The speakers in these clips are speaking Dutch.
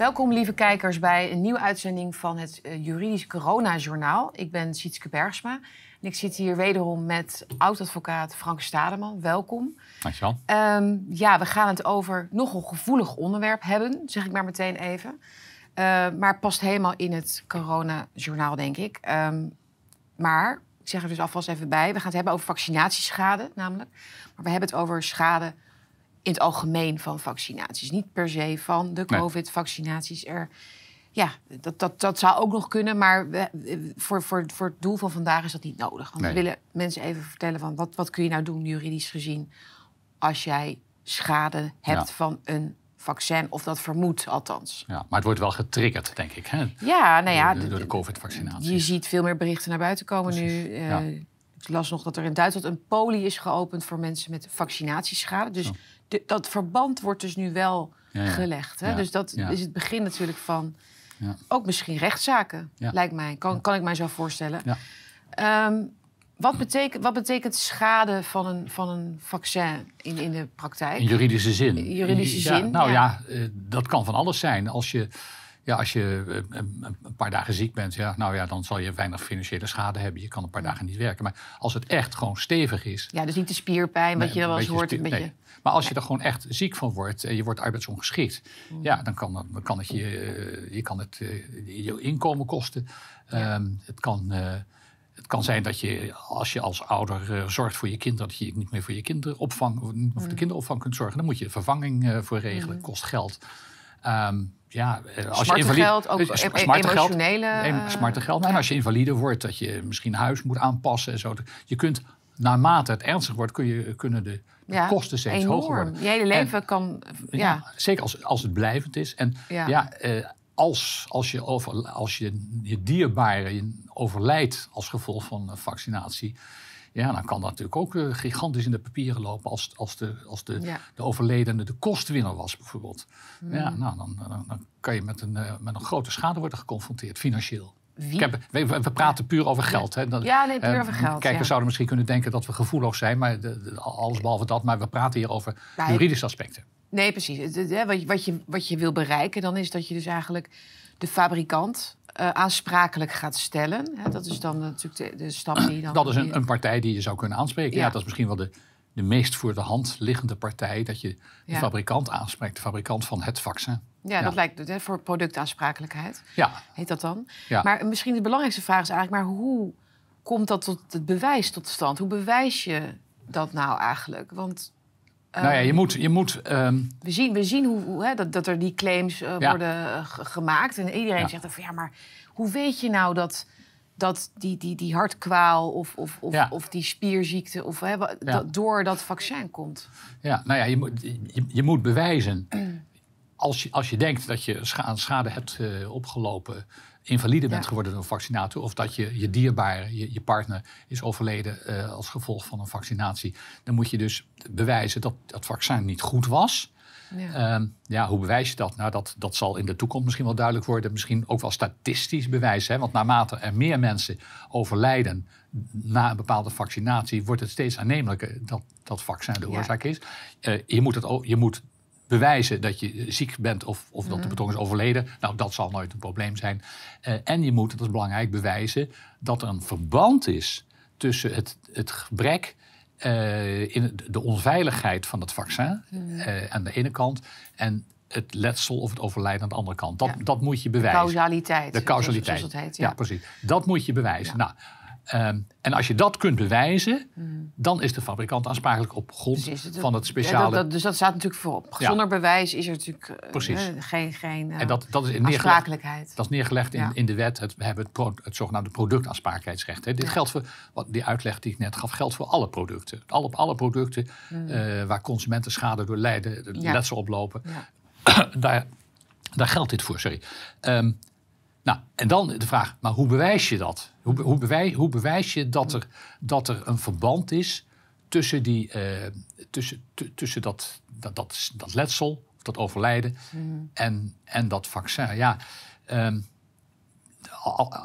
Welkom, lieve kijkers, bij een nieuwe uitzending van het uh, Juridisch Corona-journaal. Ik ben Sietske Bergsma en ik zit hier wederom met oud-advocaat Frank Stademan. Welkom. Dankjewel. Um, ja, we gaan het over nog een gevoelig onderwerp hebben, zeg ik maar meteen even. Uh, maar past helemaal in het Corona-journaal, denk ik. Um, maar, ik zeg er dus alvast even bij, we gaan het hebben over vaccinatieschade namelijk. Maar we hebben het over schade in het algemeen van vaccinaties. Niet per se van de COVID-vaccinaties. Er, ja, dat, dat, dat zou ook nog kunnen, maar we, voor, voor, voor het doel van vandaag is dat niet nodig. Want we willen mensen even vertellen van wat, wat kun je nou doen juridisch gezien als jij schade hebt van een vaccin, of dat vermoedt althans. Ja, maar het wordt wel getriggerd, denk ik. Hè? Ja, nou ja. Door de, de, de COVID-vaccinatie. Je ziet veel meer berichten naar buiten komen nu. Uh, ja. Ik las nog dat er in Duitsland een poli is geopend voor mensen met vaccinatieschade. Dus de, dat verband wordt dus nu wel ja, ja. gelegd. Hè? dus dat is het begin natuurlijk van ook misschien rechtszaken, lijkt mij. Kan, kan ik mij zo voorstellen. Um, wat, betekent, wat betekent schade van een, van een vaccin in, in de praktijk? In juridische zin. In juridische zin. nou ja, uh, dat kan van alles zijn. Als je ja, als je eh, een paar dagen ziek bent, ja, nou ja, dan zal je weinig financiële schade hebben. Je kan een paar dagen niet werken. Maar als het echt gewoon stevig is. Ja, dus niet de spierpijn, wat je wel eens hoort. Een beetje, nee. Maar als je er gewoon echt ziek van wordt en je wordt arbeidsongeschikt, mm. ja, dan kan, dan kan het je, eh, je, kan het, je inkomen kosten. Ja. Um, het kan. Uh, het kan zijn dat je, als je als ouder uh, zorgt voor je kinderen, dat je niet meer voor je kinderopvang, of de kinderopvang kunt zorgen. Dan moet je vervanging uh, voor regelen, mm. kost geld. Um, ja, als smarte je invalide, geld, ook smarte emotionele... Geld, smarte geld. En als je invalide wordt, dat je misschien huis moet aanpassen en zo. Je kunt, naarmate het ernstig wordt, kun je, kunnen de, de ja, kosten steeds enorm. hoger worden. Je hele leven en, kan... Ja. ja. zeker als, als het blijvend is. En ja, ja uh, als, als, je, over, als je je dierbare overlijdt als gevolg van vaccinatie... Ja, dan kan dat natuurlijk ook uh, gigantisch in de papieren lopen als, als, de, als de, ja. de overledene de kostwinner was, bijvoorbeeld. Mm. Ja, nou, dan, dan, dan, kan je met een, uh, met een grote schade worden geconfronteerd, financieel. Heb, we, we, praten puur over geld. Hè. Dat, ja, nee, puur over geld. Kijkers zouden misschien kunnen denken dat we gevoelig zijn, maar de, de, alles behalve dat. Maar we praten hier over nou, juridische aspecten. Nee, precies. Wat je, wat, je, wat je wil bereiken dan is dat je dus eigenlijk de fabrikant uh, aansprakelijk gaat stellen. Hè, dat is dan natuurlijk de, de stap die dan... Dat is een, een, partij die je zou kunnen aanspreken. Ja. ja. dat is misschien wel de, de meest voor de hand liggende partij... dat je de ja. fabrikant aanspreekt, de fabrikant van het vaccin. Ja, ja. dat lijkt hè, voor productaansprakelijkheid. Ja. Heet dat dan? Ja. Maar misschien de belangrijkste vraag is eigenlijk... maar hoe komt dat tot het bewijs tot stand? Hoe bewijs je dat nou eigenlijk? Want nou ja, je moet. Je moet um... we, zien, we zien hoe, hoe hè, dat, dat er die claims uh, ja. worden uh, gemaakt. En iedereen ja. zegt dan van ja, maar hoe weet je nou dat, dat die, die, die hartkwaal of, of, of, ja. of die spierziekte of, hè, dat door dat vaccin komt? Ja, nou ja, je moet, je, je moet bewijzen. Als je, als je denkt dat je schade hebt uh, opgelopen invalide bent ja. geworden door een vaccinator... of dat je, je dierbare, je, je partner, is overleden uh, als gevolg van een vaccinatie... dan moet je dus bewijzen dat dat vaccin niet goed was... Ja. Um, ja, hoe bewijs je dat? Nou, dat, dat zal in de toekomst misschien wel duidelijk worden. Misschien ook wel statistisch bewijs. Hè? Want naarmate er meer mensen overlijden na een bepaalde vaccinatie... wordt het steeds aannemelijker dat dat vaccin de oorzaak is. Uh, je, moet het, je moet bewijzen dat je ziek bent of, of dat de betrokken is overleden. Nou, dat zal nooit een probleem zijn. Uh, en je moet, dat is belangrijk, bewijzen dat er een verband is tussen het, het gebrek. Uh, in de onveiligheid van het vaccin uh, aan de ene kant en het letsel of het overlijden aan de andere kant. Dat, ja. dat moet je bewijzen. De causaliteit. De causaliteit. Zoals het heet, ja. ja. precies. Dat moet je bewijzen. Ja. Nou, Um, en als je dat kunt bewijzen, mm. dan is de fabrikant aansprakelijk op grond het, van het speciale. Ja, dat, dat, dus dat staat natuurlijk voorop. Zonder ja. bewijs is er natuurlijk uh, geen, geen uh, en dat, dat is aansprakelijkheid. Dat is neergelegd in, ja. in de wet. Het, we hebben het, pro, het zogenaamde productaansprakelijkheidsrecht. Hè. Dit geldt voor, wat die uitleg die ik net gaf, geldt voor alle producten. Alle, alle producten mm. uh, waar consumenten schade door lijden, letsel oplopen. daar, daar geldt dit voor, sorry. Um, nou, en dan de vraag, maar hoe bewijs je dat? Hoe, hoe, bewijs, hoe bewijs je dat er, dat er een verband is tussen, die, uh, tussen, tussen dat, dat, dat, dat letsel, dat overlijden, mm. en, en dat vaccin? Ja, um,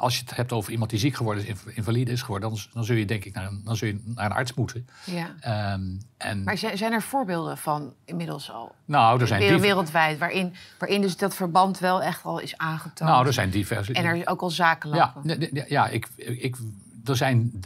als je het hebt over iemand die ziek geworden is, invalide is geworden, dan, dan zul je denk ik naar een, dan zul je naar een arts moeten. Ja. Ehm, en, Maar zijn zijn er voorbeelden van inmiddels al? nou, er zijn, Wereld- wereldwijd, waarin, waarin dus dat verband wel echt al is aangetoond. nou, er zijn diverse. en er ook al zaken ja, lopen. nee, ja ik, ik, er zijn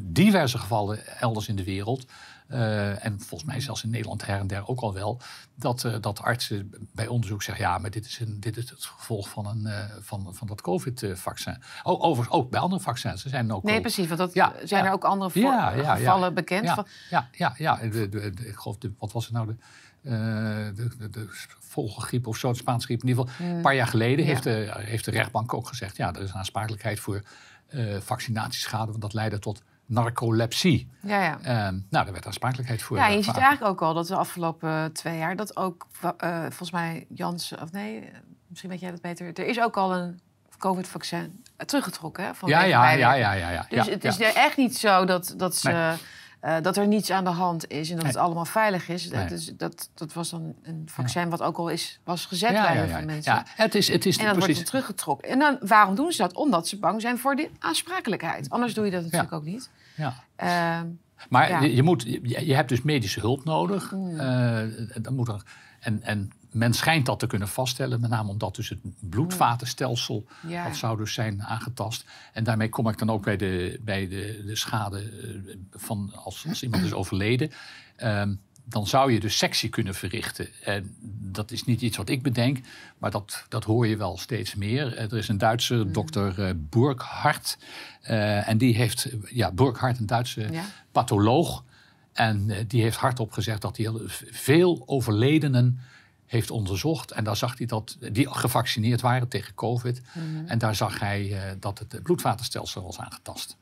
diverse gevallen elders in de wereld. eh, en volgens mij zelfs in Nederland her en der ook al wel. Dat, eh, dat artsen bij onderzoek zeggen: ja, maar dit is, een, dit is het gevolg van, een, eh, van, van dat COVID-vaccin. Oh, overigens ook bij andere vaccins. Er zijn ook Nee, precies, want dat, Ja, zijn ja. er ook andere Ja, gevallen bekend. Ja, van, ja, ja, ja. De, de, de- ik geloof, wat was het nou? De, eh, de, de, de vogelgriep of zo, de Spaanse griep. In ieder geval, een paar jaar geleden Ja. heeft, de, heeft de rechtbank ook gezegd... ja, er is een aansprakelijkheid voor vaccinatieschade... want dat leidde tot narcolepsie. ja, ja. Ehm, nou, daar werd aansprakelijkheid voor. Ja, je eh, ziet eigenlijk ook al dat de afgelopen twee jaar... dat ook, eh, volgens mij Jans, of nee, eh, misschien weet jij dat beter... er is ook al een COVID-vaccin teruggetrokken hè, van ja, ja, ja, ja, ja, ja. Dus ja, het ja. is echt niet zo dat, dat, ze, Nee. Eh, dat er niets aan de hand is... en dat Nee. het allemaal veilig is. Nee. Dat, dat, dat was dan een vaccin wat ook al is, was gezet ja, bij heel ja, veel mensen. ja. Het is, het is En dat wordt precies... dan teruggetrokken. En dan, waarom doen ze dat? Omdat ze bang zijn voor de aansprakelijkheid. Anders doe je dat natuurlijk ook niet. Ja. Ehm, Maar. Mm. je, moet, je, je hebt dus medische hulp nodig. Eh, dan moet er, en, en men schijnt dat te kunnen vaststellen, met name omdat dus het bloedvatenstelsel, Ja. dat zou dus zijn aangetast. En daarmee kom ik dan ook bij de, bij de, de schade eh, van als, als iemand is overleden. Ehm, dan zou je dus sectie kunnen verrichten. En dat is niet iets wat ik bedenk, maar dat, dat hoor je wel steeds meer. Eh, Er is een Duitse dokter eh Burkhardt. en die heeft, ja, Burkhardt, een Duitse Ja. patholoog. En die heeft hardop gezegd dat hij heel veel overledenen heeft onderzocht. En daar zag hij dat die gevaccineerd waren tegen COVID. En daar zag hij eh, dat het bloedvatenstelsel was aangetast.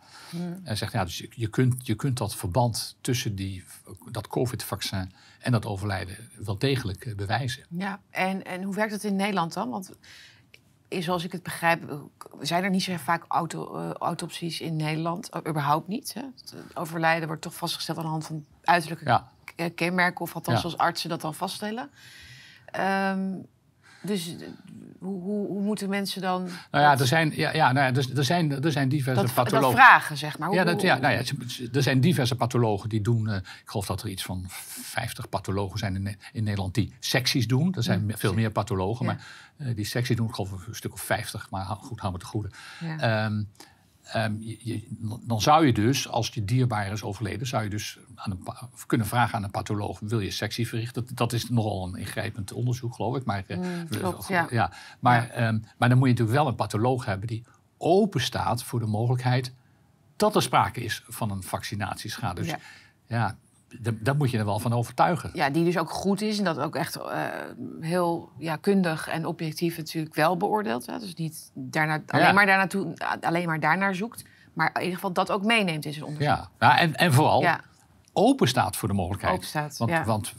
En zegt ja, dus je, je, kunt, je kunt dat verband tussen die, dat COVID-vaccin en dat overlijden wel degelijk eh, bewijzen. Ja, en, en hoe werkt het in Nederland dan? Want zoals ik het begrijp, zijn er niet zo vaak auto, eh, autopsies in Nederland. Überhaupt niet. Hè? Het overlijden wordt toch vastgesteld aan de hand van uiterlijke Ja. kenmerken, of althans Ja. zoals artsen dat dan vaststellen. Ehm, dus eh, hoe, hoe, hoe moeten mensen dan Nou ja, dat, er zijn, ja, ja, nou ja, er, er zijn, er zijn diverse dat, dat pathologen. vragen, zeg maar? Hoe- Ja, dat, ja, nou ja, er zijn diverse pathologen die doen. eh, ik geloof dat er iets van 50 pathologen zijn in, in Nederland die secties doen. Er zijn veel meer pathologen, Ja. maar eh, die secties doen, ik geloof een stuk of 50. Maar goed, hou me te goede. Ja. Ehm, ehm, je- je- dan zou je dus, als je dierbaar is overleden, zou je dus aan een, kunnen vragen aan een patholoog: wil je sectie verrichten? Dat, dat is nogal een ingrijpend onderzoek, geloof ik. Maar, eh, Mm, klopt, ja. Maar, ehm, maar dan moet je natuurlijk wel een patholoog hebben die open staat voor de mogelijkheid dat er sprake is van een vaccinatieschade. Dus Ja. ja, daar, moet je er wel van overtuigen. Ja, die dus ook goed is en dat ook echt eh, heel ja, kundig en objectief natuurlijk wel beoordeelt. Hè? Dus niet daarna, alleen, Ja. maar daarnaartoe, alleen maar daarnaar zoekt. Maar in ieder geval dat ook meeneemt in zijn onderzoek. Ja, ja en, en vooral Ja. open staat voor de mogelijkheid. Open staat, want, ja. want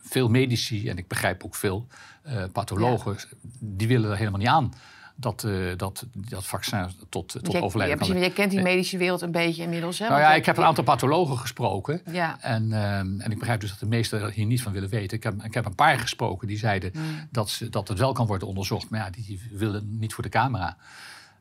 veel medici, en ik begrijp ook veel eh, pathologen, die willen er helemaal niet aan dat, eh, dat, dat vaccin tot, tot Jij- overlijden ja, kan je kent die medische wereld een beetje inmiddels. Hè? Nou ja, ik heb een aantal pathologen gesproken. Ja. En, ehm, en ik begrijp dus dat de meesten er hier niet van willen weten. Ik heb, ik heb een paar gesproken die zeiden Hmm. dat, ze, dat het wel kan worden onderzocht. Maar ja, die willen niet voor de camera.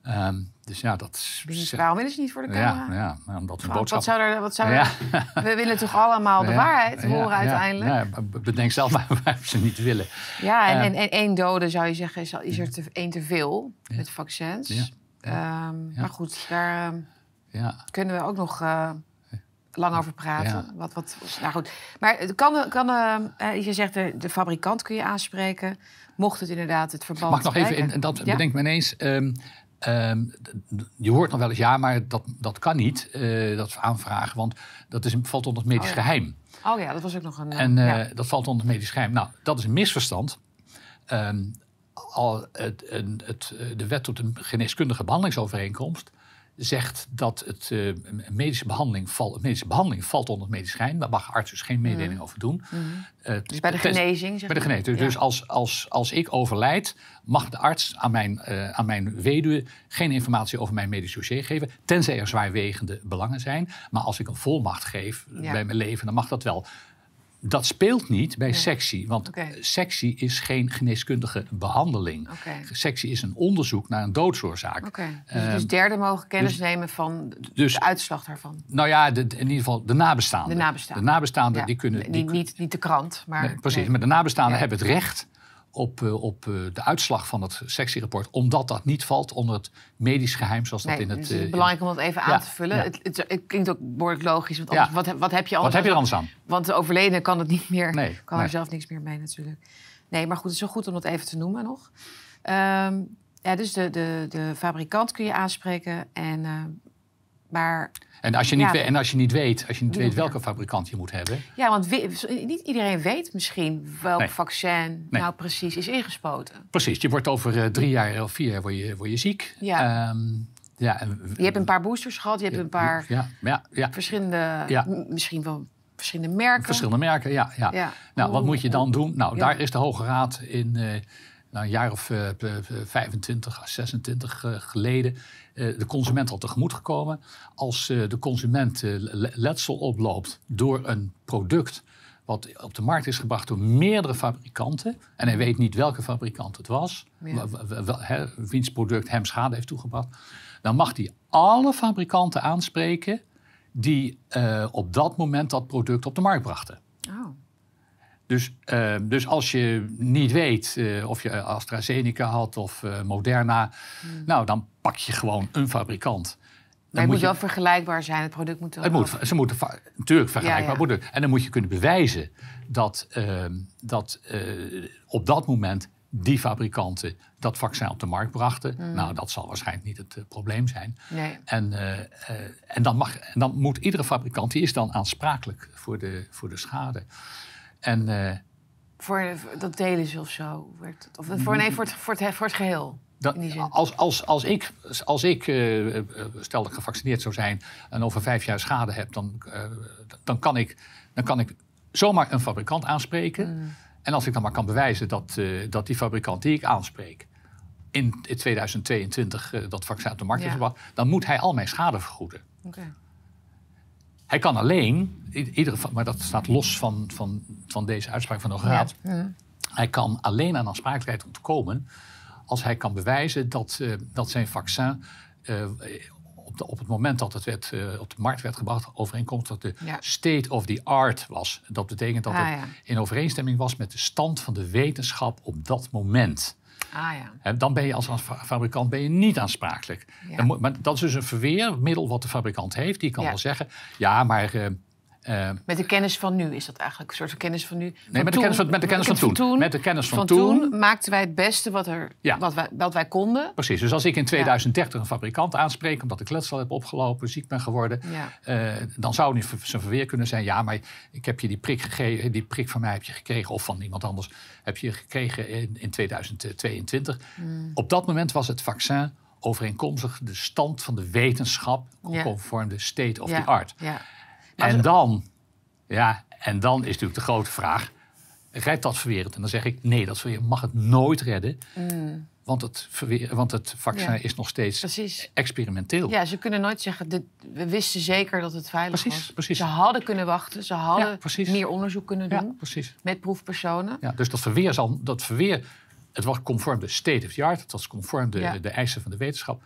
Ehm, dus ja, dat is... Dus waarom willen ze niet voor de camera? Ja, ja omdat Want boodschap... Wat zou er, wat zou er- Ja. We willen toch allemaal de Ja, waarheid ja, horen ja, uiteindelijk? Ja, Ja, bedenk zelf maar waar ze niet willen. en, Eh. en, en één dode zou je zeggen, is, al- is er te, één te veel met vaccins. Ja. Ehm, Maar goed, daar ehm, Ja. kunnen we ook nog eh, lang over praten. Ja. Wat, wat, nou goed. Maar het kan, kan eh, je zegt de, de fabrikant kun je aanspreken. Mocht het inderdaad het verband Mag ik nog even, en dat Ja. bedenk me ineens. ehm, ehm, je hoort nog wel eens ja, maar dat, dat kan niet, eh, dat aanvragen. Want dat is, valt onder het medisch Oh ja. geheim. Oh ja, dat was ook nog een... En eh, ja. dat valt onder het medisch geheim. Nou, dat is een misverstand. Ehm, al het, het, eh, de wet tot een geneeskundige behandelingsovereenkomst zegt dat het, eh, medische, behandeling val, medische behandeling valt onder het medisch geheim. Daar mag arts dus geen mededeling over doen. Eh, Dus bij de genezing, zeg bij de genezing. Ja. Dus als, als, als ik overlijd, mag de arts aan mijn, eh, aan mijn weduwe geen informatie over mijn medisch dossier geven. Tenzij er zwaarwegende belangen zijn. Maar als ik een volmacht geef Ja. bij mijn leven, dan mag dat wel. Dat speelt niet bij Nee. sectie, want sectie is geen geneeskundige behandeling. Sectie is een onderzoek naar een doodsoorzaak. Dus, Ehm, dus derden mogen kennis dus- nemen van de, dus- de uitslag daarvan. Nou ja, de, in ieder geval de nabestaanden. De nabestaanden. De nabestaanden Ja. die kunnen... Die niet, niet, niet de krant, maar... Nee, precies, nee. maar de nabestaanden Ja. hebben het recht op, eh, op eh, de uitslag van het sectierapport, omdat dat niet valt onder het medisch geheim, zoals dat in het. dus eh, het is in- belangrijk om dat even Ja, aan te vullen. ja. Het, het, het klinkt ook behoorlijk logisch. Want Ja. anders, wat, heb- wat heb je wat anders heb je er aan- anders aan? Want de overledene kan het niet meer. Nee, kan nee. er zelf niks meer mee natuurlijk. Nee, maar goed, het is wel goed om dat even te noemen nog. Ehm, ja, dus de, de, de fabrikant kun je aanspreken. En, eh, maar En als je niet, Ja. we- en als je niet weet, als je niet weet welke fabrikant je moet hebben, ja, want we- niet iedereen weet misschien welk Nee. vaccin Nee. nou precies is ingespoten. precies, je wordt over eh, drie jaar of vier jaar word je, word je ziek. Ja. Ehm, ja en, Je hebt een paar boosters gehad, je hebt een paar Ja, ja, ja. verschillende, misschien wel verschillende merken. verschillende merken, ja. ja. Nou, wat moet je dan doen? Nou, daar is de Hoge Raad in eh, nou, een jaar of eh, p- p- 25, 26 eh, geleden eh, de consument al tegemoet gekomen. Als eh, de consument eh, le- letsel oploopt door een product wat op de markt is gebracht door meerdere fabrikanten. En hij weet niet welke fabrikant het was, Ja. wiens product hem schade heeft toegebracht. Dan mag hij alle fabrikanten aanspreken die eh, op dat moment dat product op de markt brachten. Dus, eh, dus als je niet weet eh, of je AstraZeneca had of eh, Moderna, nou dan pak je gewoon een fabrikant. Maar het moet je, wel vergelijkbaar zijn. Het product moet wel... het moet, ze moeten natuurlijk vergelijkbaar Ja, ja. worden. En dan moet je kunnen bewijzen dat, eh, dat op dat moment die fabrikanten dat vaccin op de markt brachten. Mm. Nou, dat zal waarschijnlijk niet het probleem zijn. Nee. En, en, dan mag, en dan moet iedere fabrikant, die is dan aansprakelijk voor de, voor de schade. En eh, Voor, dat delen ze of zo. Of voor, nee, voor het, voor het, voor het geheel. Dat, als, als, als ik, als ik eh, stel dat ik gevaccineerd zou zijn en over vijf jaar schade heb, dan, eh, dan, kan, ik, dan kan ik zomaar een fabrikant aanspreken. Mm. En als ik dan maar kan bewijzen dat, dat die fabrikant die ik aanspreek in 2022 eh, dat vaccin op de markt Ja. heeft gebracht, dan moet hij al mijn schade vergoeden. Hij kan alleen, i- iedere, va- maar dat staat los van, van, van deze uitspraak van de Raad. Ja. Hij kan alleen aan aansprakelijkheid ontkomen als hij kan bewijzen dat, eh, dat zijn vaccin eh, op, de, op het moment dat het werd, eh, op de markt werd gebracht, overeenkomstig dat de Ja. state of the art was. Dat betekent dat Ah, het in overeenstemming was met de stand van de wetenschap op dat moment. Ah ja. Dan ben je als fa- fabrikant ben je niet aansprakelijk. Ja. Dan moet- maar dat is dus een verweermiddel wat de fabrikant heeft. Die kan Ja. wel zeggen, ja, maar eh, eh, Met de kennis van nu is dat eigenlijk een soort van kennis van nu. Van Nee, met de kennis van, met de kennis van toen. Met de kennis van, Van toen. toen maakten wij het beste wat, er, Ja. wat, wij, wat wij konden. Precies. Dus als ik in 2030 een fabrikant aanspreek omdat ik letsel heb opgelopen, ziek ben geworden, Ja. eh, dan zou nu zijn verweer kunnen zijn: ja, maar ik heb je die prik gegeven, die prik van mij heb je gekregen, of van iemand anders heb je gekregen in, in 2022. Hmm. Op dat moment was het vaccin overeenkomstig de stand van de wetenschap, conform de state of the art. Ja. En dan, ja, en dan is natuurlijk de grote vraag: redt dat verweer? En dan zeg ik: nee, dat verweer mag het nooit redden. Want, het verweer, want het vaccin. Ja. is nog steeds Precies. experimenteel. Ja, ze kunnen nooit zeggen, dit, we wisten zeker dat het veilig Precies, was. precies. Ze hadden kunnen wachten, ze hadden Ja, meer onderzoek kunnen Ja, doen precies. met proefpersonen. Ja, dus dat verweer, zal, dat verweer, het was conform de state of the art, het was conform de, de eisen van de wetenschap,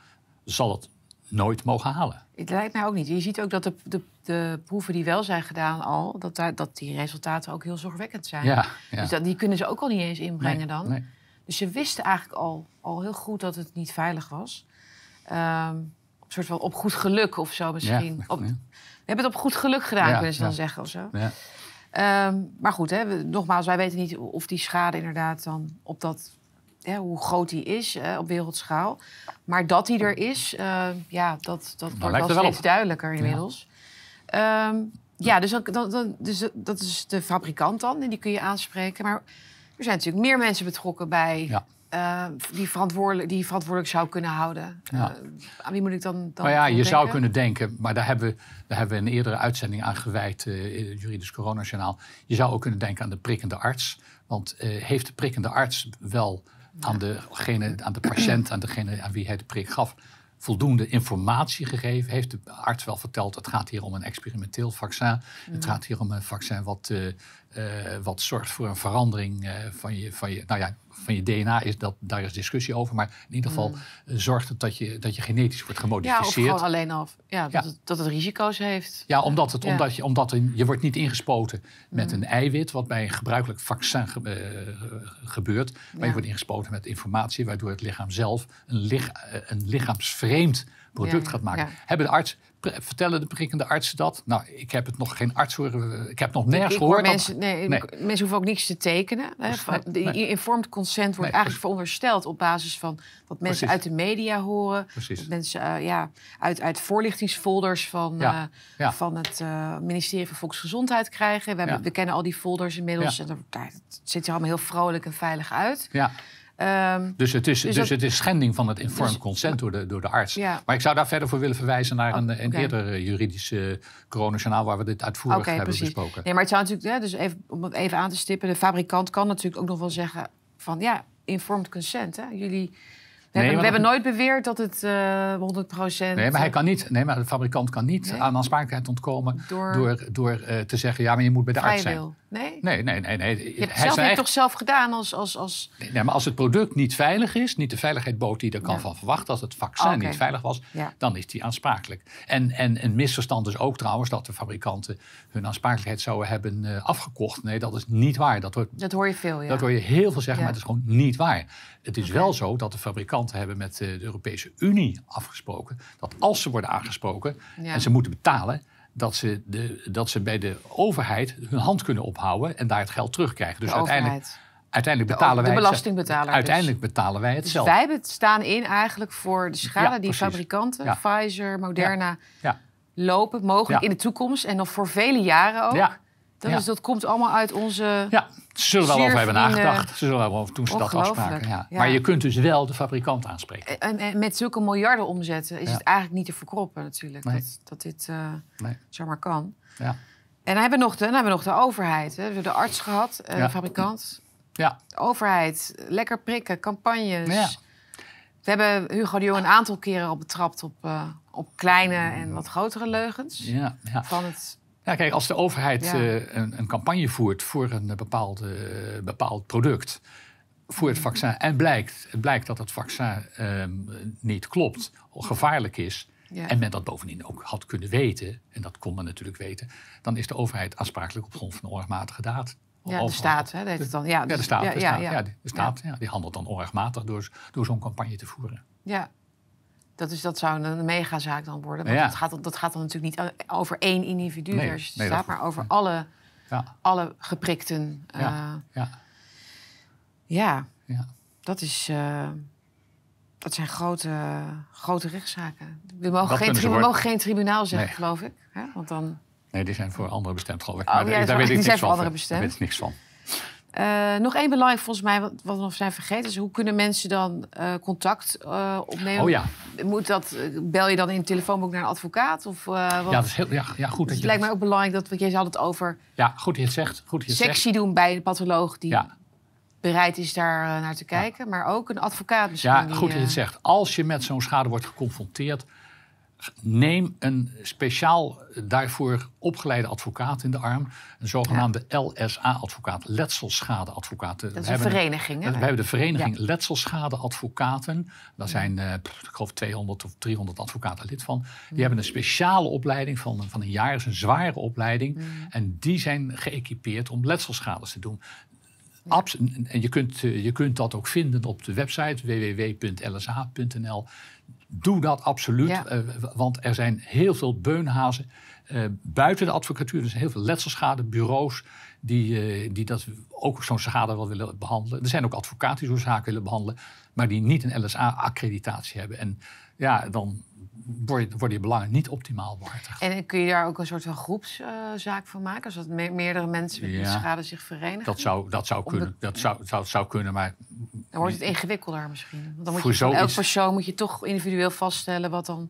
zal het nooit mogen halen. Het lijkt mij ook niet. Je ziet ook dat de, de, de proeven die wel zijn gedaan al, dat, daar, dat die resultaten ook heel zorgwekkend zijn. Ja, ja. Dus dat, die kunnen ze ook al niet eens inbrengen Nee, dan. nee. Dus ze wisten eigenlijk al, al heel goed dat het niet veilig was. Ehm, een soort van op goed geluk of zo misschien. Ja, Op. We hebben het op goed geluk gedaan, kunnen ze dan zeggen of zo. Ja. Ehm, maar goed, hè, we- nogmaals, wij weten niet of die schade inderdaad dan op dat... Hè, hoe groot die is hè, op wereldschaal. Maar dat die er is, eh, ja, dat, dat wordt wel steeds op. duidelijker inmiddels. Ja, ja dus, dan- dus dat is de fabrikant dan, en die kun je aanspreken. Maar er zijn natuurlijk meer mensen betrokken bij... Ja. eh, die, verantwoordelijk, die verantwoordelijk zou kunnen houden. Ja. Eh, aan wie moet ik dan, dan Maar ja, je denken? zou kunnen denken, maar daar hebben, we, daar hebben we een eerdere uitzending aan gewijd het Juridisch Coronajournaal. Je zou ook kunnen denken aan de prikkende arts. Want heeft de prikkende arts wel aan, degene, aan de patiënt, aan degene aan wie hij de prik gaf, voldoende informatie gegeven? Heeft de arts wel verteld, het gaat hier om een experimenteel vaccin. Het gaat hier om een vaccin wat, eh, wat zorgt voor een verandering eh, van, je, van, je, nou ja, van je DNA, is dat, daar is discussie over. Maar in ieder geval eh, zorgt het dat je, dat je genetisch wordt Ja, of gemodificeerd. alleen al ja, dat, Ja. Het, dat het risico's heeft. Ja, omdat, het, Ja. omdat, je, omdat je wordt niet ingespoten met Mm. een eiwit, wat bij een gebruikelijk vaccin ge- eh, gebeurt. Maar je wordt ingespoten met informatie, waardoor het lichaam zelf een, lich- eh, een lichaamsvreemd product gaat maken. Hebben de arts, vertellen de prikkende artsen dat? Nou, ik heb het nog geen arts horen. Ik heb nog nergens hoor gehoord. dat- mensen, nee, Nee. mensen hoeven ook niks te tekenen. Hè. Nee, de nee. informed consent wordt eigenlijk verondersteld op basis van wat mensen Precies. uit de media horen. Precies. Dat mensen eh, ja, uit, uit voorlichtingsfolders van, Ja, eh, ja. van het eh, ministerie van Volksgezondheid krijgen. We, hebben, Ja. we kennen al die folders inmiddels. En daar, daar- het ziet er allemaal heel vrolijk en veilig uit. Ja, Ehm, dus het is, Dus dus dat- het is schending van het informed Dus- consent door de, door de arts. Ja. Maar ik zou daar verder voor willen verwijzen naar een, Oh, een oké. eerder eh, juridisch eh coronajournaal waar we dit uitvoerig Oké, hebben precies. besproken. Nee, maar het zou natuurlijk, hè, dus even, om het even aan te stippen, de fabrikant kan natuurlijk ook nog wel zeggen van ja, informed consent. Hè? Jullie, we, hebben, we hebben nooit beweerd dat het eh 100% Nee, maar hij kan niet. Nee, maar de fabrikant kan niet Nee? aan aansprakelijkheid ontkomen Door- door, door, te zeggen: ja, maar je moet bij de arts zijn. Nee? Nee, nee, nee, nee. Je hebt, Hij het zelf, hebt eigen- toch zelf gedaan als... als, als Nee, nee, maar als het product niet veilig is, niet de veiligheid bood die er kan Ja. van verwachten, als het vaccin Oh, niet veilig was, Ja. dan is die aansprakelijk. En, en een misverstand is ook trouwens dat de fabrikanten hun aansprakelijkheid zouden hebben eh, afgekocht. Nee, dat is niet waar. Dat dat hoor je veel, ja. Dat hoor je heel veel zeggen, maar het is gewoon niet waar. Het is wel zo dat de fabrikanten hebben met eh, de Europese Unie afgesproken... dat als ze worden aangesproken en ze moeten betalen... Dat ze, de, dat ze bij de overheid hun hand kunnen ophouden en daar het geld terugkrijgen. Dus de uiteindelijk, overheid. uiteindelijk De betalen de wij het- belastingbetaler dus. Uiteindelijk betalen wij het Dus zelf. wij staan in eigenlijk voor de schade Ja, die fabrikanten, Ja. Pfizer, Moderna, Ja, lopen, mogelijk in de toekomst en nog voor vele jaren ook. Dat, Ja. is, dat komt allemaal uit onze... ja. Ze zullen wel over hebben nagedacht. Ze zullen wel over toen ze dat afspraken. Ja. Maar je kunt dus wel de fabrikant aanspreken. En, en met zulke miljarden omzetten is het eigenlijk niet te verkroppen natuurlijk. Nee. Dat, dat dit eh, Nee. zomaar kan. Ja. En dan hebben we nog de, dan hebben we nog de overheid. Hè. We hebben de arts gehad, eh, Ja. de fabrikant. Ja. De overheid, lekker prikken, campagnes. Ja. We hebben Hugo de Jong een aantal keren al betrapt op, eh, op kleine en wat grotere leugens. Ja, ja. Van het, Ja, kijk, als de overheid Ja. eh, een, een campagne voert voor een bepaald, eh, bepaald product, voor het vaccin, en blijkt, het blijkt dat het vaccin ehm, niet klopt, gevaarlijk is, ja. en men dat bovendien ook had kunnen weten, en dat kon men natuurlijk weten, dan is de overheid aansprakelijk op grond van onrechtmatige daad. ja, de staat, hè, heet het dan. Ja, Ja, de dus- staat. Ja, de ja, staat, ja. ja, de staat ja, die handelt dan onrechtmatig door, door zo'n campagne te voeren. Ja. Dat, is, dat zou een megazaak dan worden. Want Ja. dat, gaat, dat gaat dan natuurlijk niet over één individu Nee, nee, staat, maar over alle, Ja, alle geprikten. eh, Ja. ja, ja. ja. Dat, is, eh, dat zijn grote, grote rechtszaken. We mogen, geen, tri- worden. mogen geen tribunaal zeggen, geloof ik. Hè? Want dan, Nee, die zijn voor anderen bestemd, geloof ik. Oh, Maar ja, daar, weet ik Die niks zijn voor van. Daar weet ik niks van. Eh, nog één belangrijk volgens mij, wat, wat we nog zijn vergeten... is hoe kunnen mensen dan eh, contact eh, opnemen? Oh ja. Moet dat, bel je dan in het telefoonboek naar een advocaat? Of? Ja, dat is heel, ja, ja, goed Dus dat het je lijkt mij ook belangrijk dat... Want jij had het over Ja, goed je het zegt. Goed dat je het zegt. sectie doen bij de patholoog... die Ja. bereid is daar naar te kijken. Maar ook een advocaat misschien. Ja, die, goed je het zegt. Als je met zo'n schade wordt geconfronteerd, neem een speciaal daarvoor opgeleide advocaat in de arm. Een zogenaamde LSA-advocaat, letselschadeadvocaat. Dat is een vereniging, hè? We hebben de vereniging Letselschadeadvocaten. Daar zijn, eh, ik geloof, 200 of 300 advocaten lid van. Die hebben een speciale opleiding van, van een jaar. Is een zware opleiding. En die zijn geëquipeerd om letselschades te doen. Abs- en je kunt, eh, je kunt dat ook vinden op de website www.lsh.nl. Doe dat absoluut, Ja. eh, want er zijn heel veel beunhazen eh, buiten de advocatuur. Er zijn heel veel letselschadebureaus die, eh, die dat ook zo'n schade wel willen behandelen. Er zijn ook advocaten die zo'n zaak willen behandelen, maar die niet een LSA-accreditatie hebben. En ja, dan worden je belangen niet optimaal behartigd. En kun je daar ook een soort van groepszaak van maken? Zodat me- meerdere mensen met die Ja. schade zich verenigen? Dat zou, dat zou kunnen. Dat zou, zou, zou kunnen, maar Dan wordt het ingewikkelder misschien. Want dan moet Voor je van elk persoon moet je toch individueel vaststellen wat dan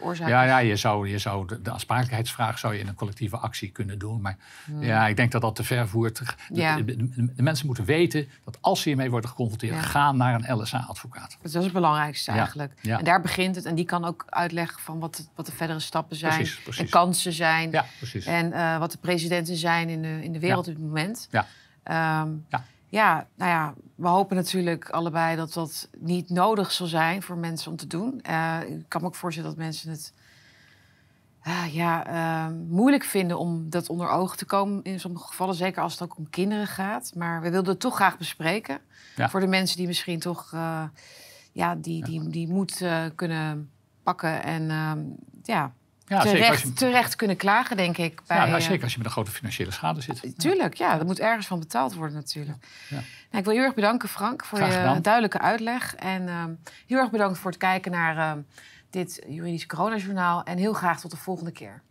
oorzaak Ja, ja je zou, je zou de, de aansprakelijkheidsvraag zou je in een collectieve actie kunnen doen. Maar ja, ik denk dat dat te ver voert. De, Hmm. Ja. de, de- de mensen moeten weten dat als ze hiermee worden geconfronteerd, Ja. ga naar een LSA-advocaat. Dat is het belangrijkste eigenlijk. ja. En daar begint het. En die kan ook uitleggen van wat de, wat de verdere stappen zijn. Precies, precies. En kansen zijn. Ja, precies. En eh, wat de presidenten zijn in de, in de wereld op dit moment. Ja. Ehm, Ja. Ja, nou ja, we hopen natuurlijk allebei dat dat niet nodig zal zijn voor mensen om te doen. Eh, ik kan me ook voorstellen dat mensen het ah, ja, ehm, moeilijk vinden om dat onder ogen te komen in sommige gevallen. Zeker als het ook om kinderen gaat. Maar we wilden het toch graag bespreken. Ja. Voor de mensen die misschien toch eh, ja, die, die, die moed eh, kunnen pakken. En ehm, ja, ja, terecht, je, terecht kunnen klagen, denk ik. Bij, ja, nou, eh, zeker als je met een grote financiële schade zit. Tuurlijk, ja, dat moet ergens van betaald worden natuurlijk. Ja. Nou, ik wil je heel erg bedanken, Frank, voor je duidelijke uitleg. En ehm, heel erg bedankt voor het kijken naar ehm, dit juridische coronajournaal. En heel graag tot de volgende keer.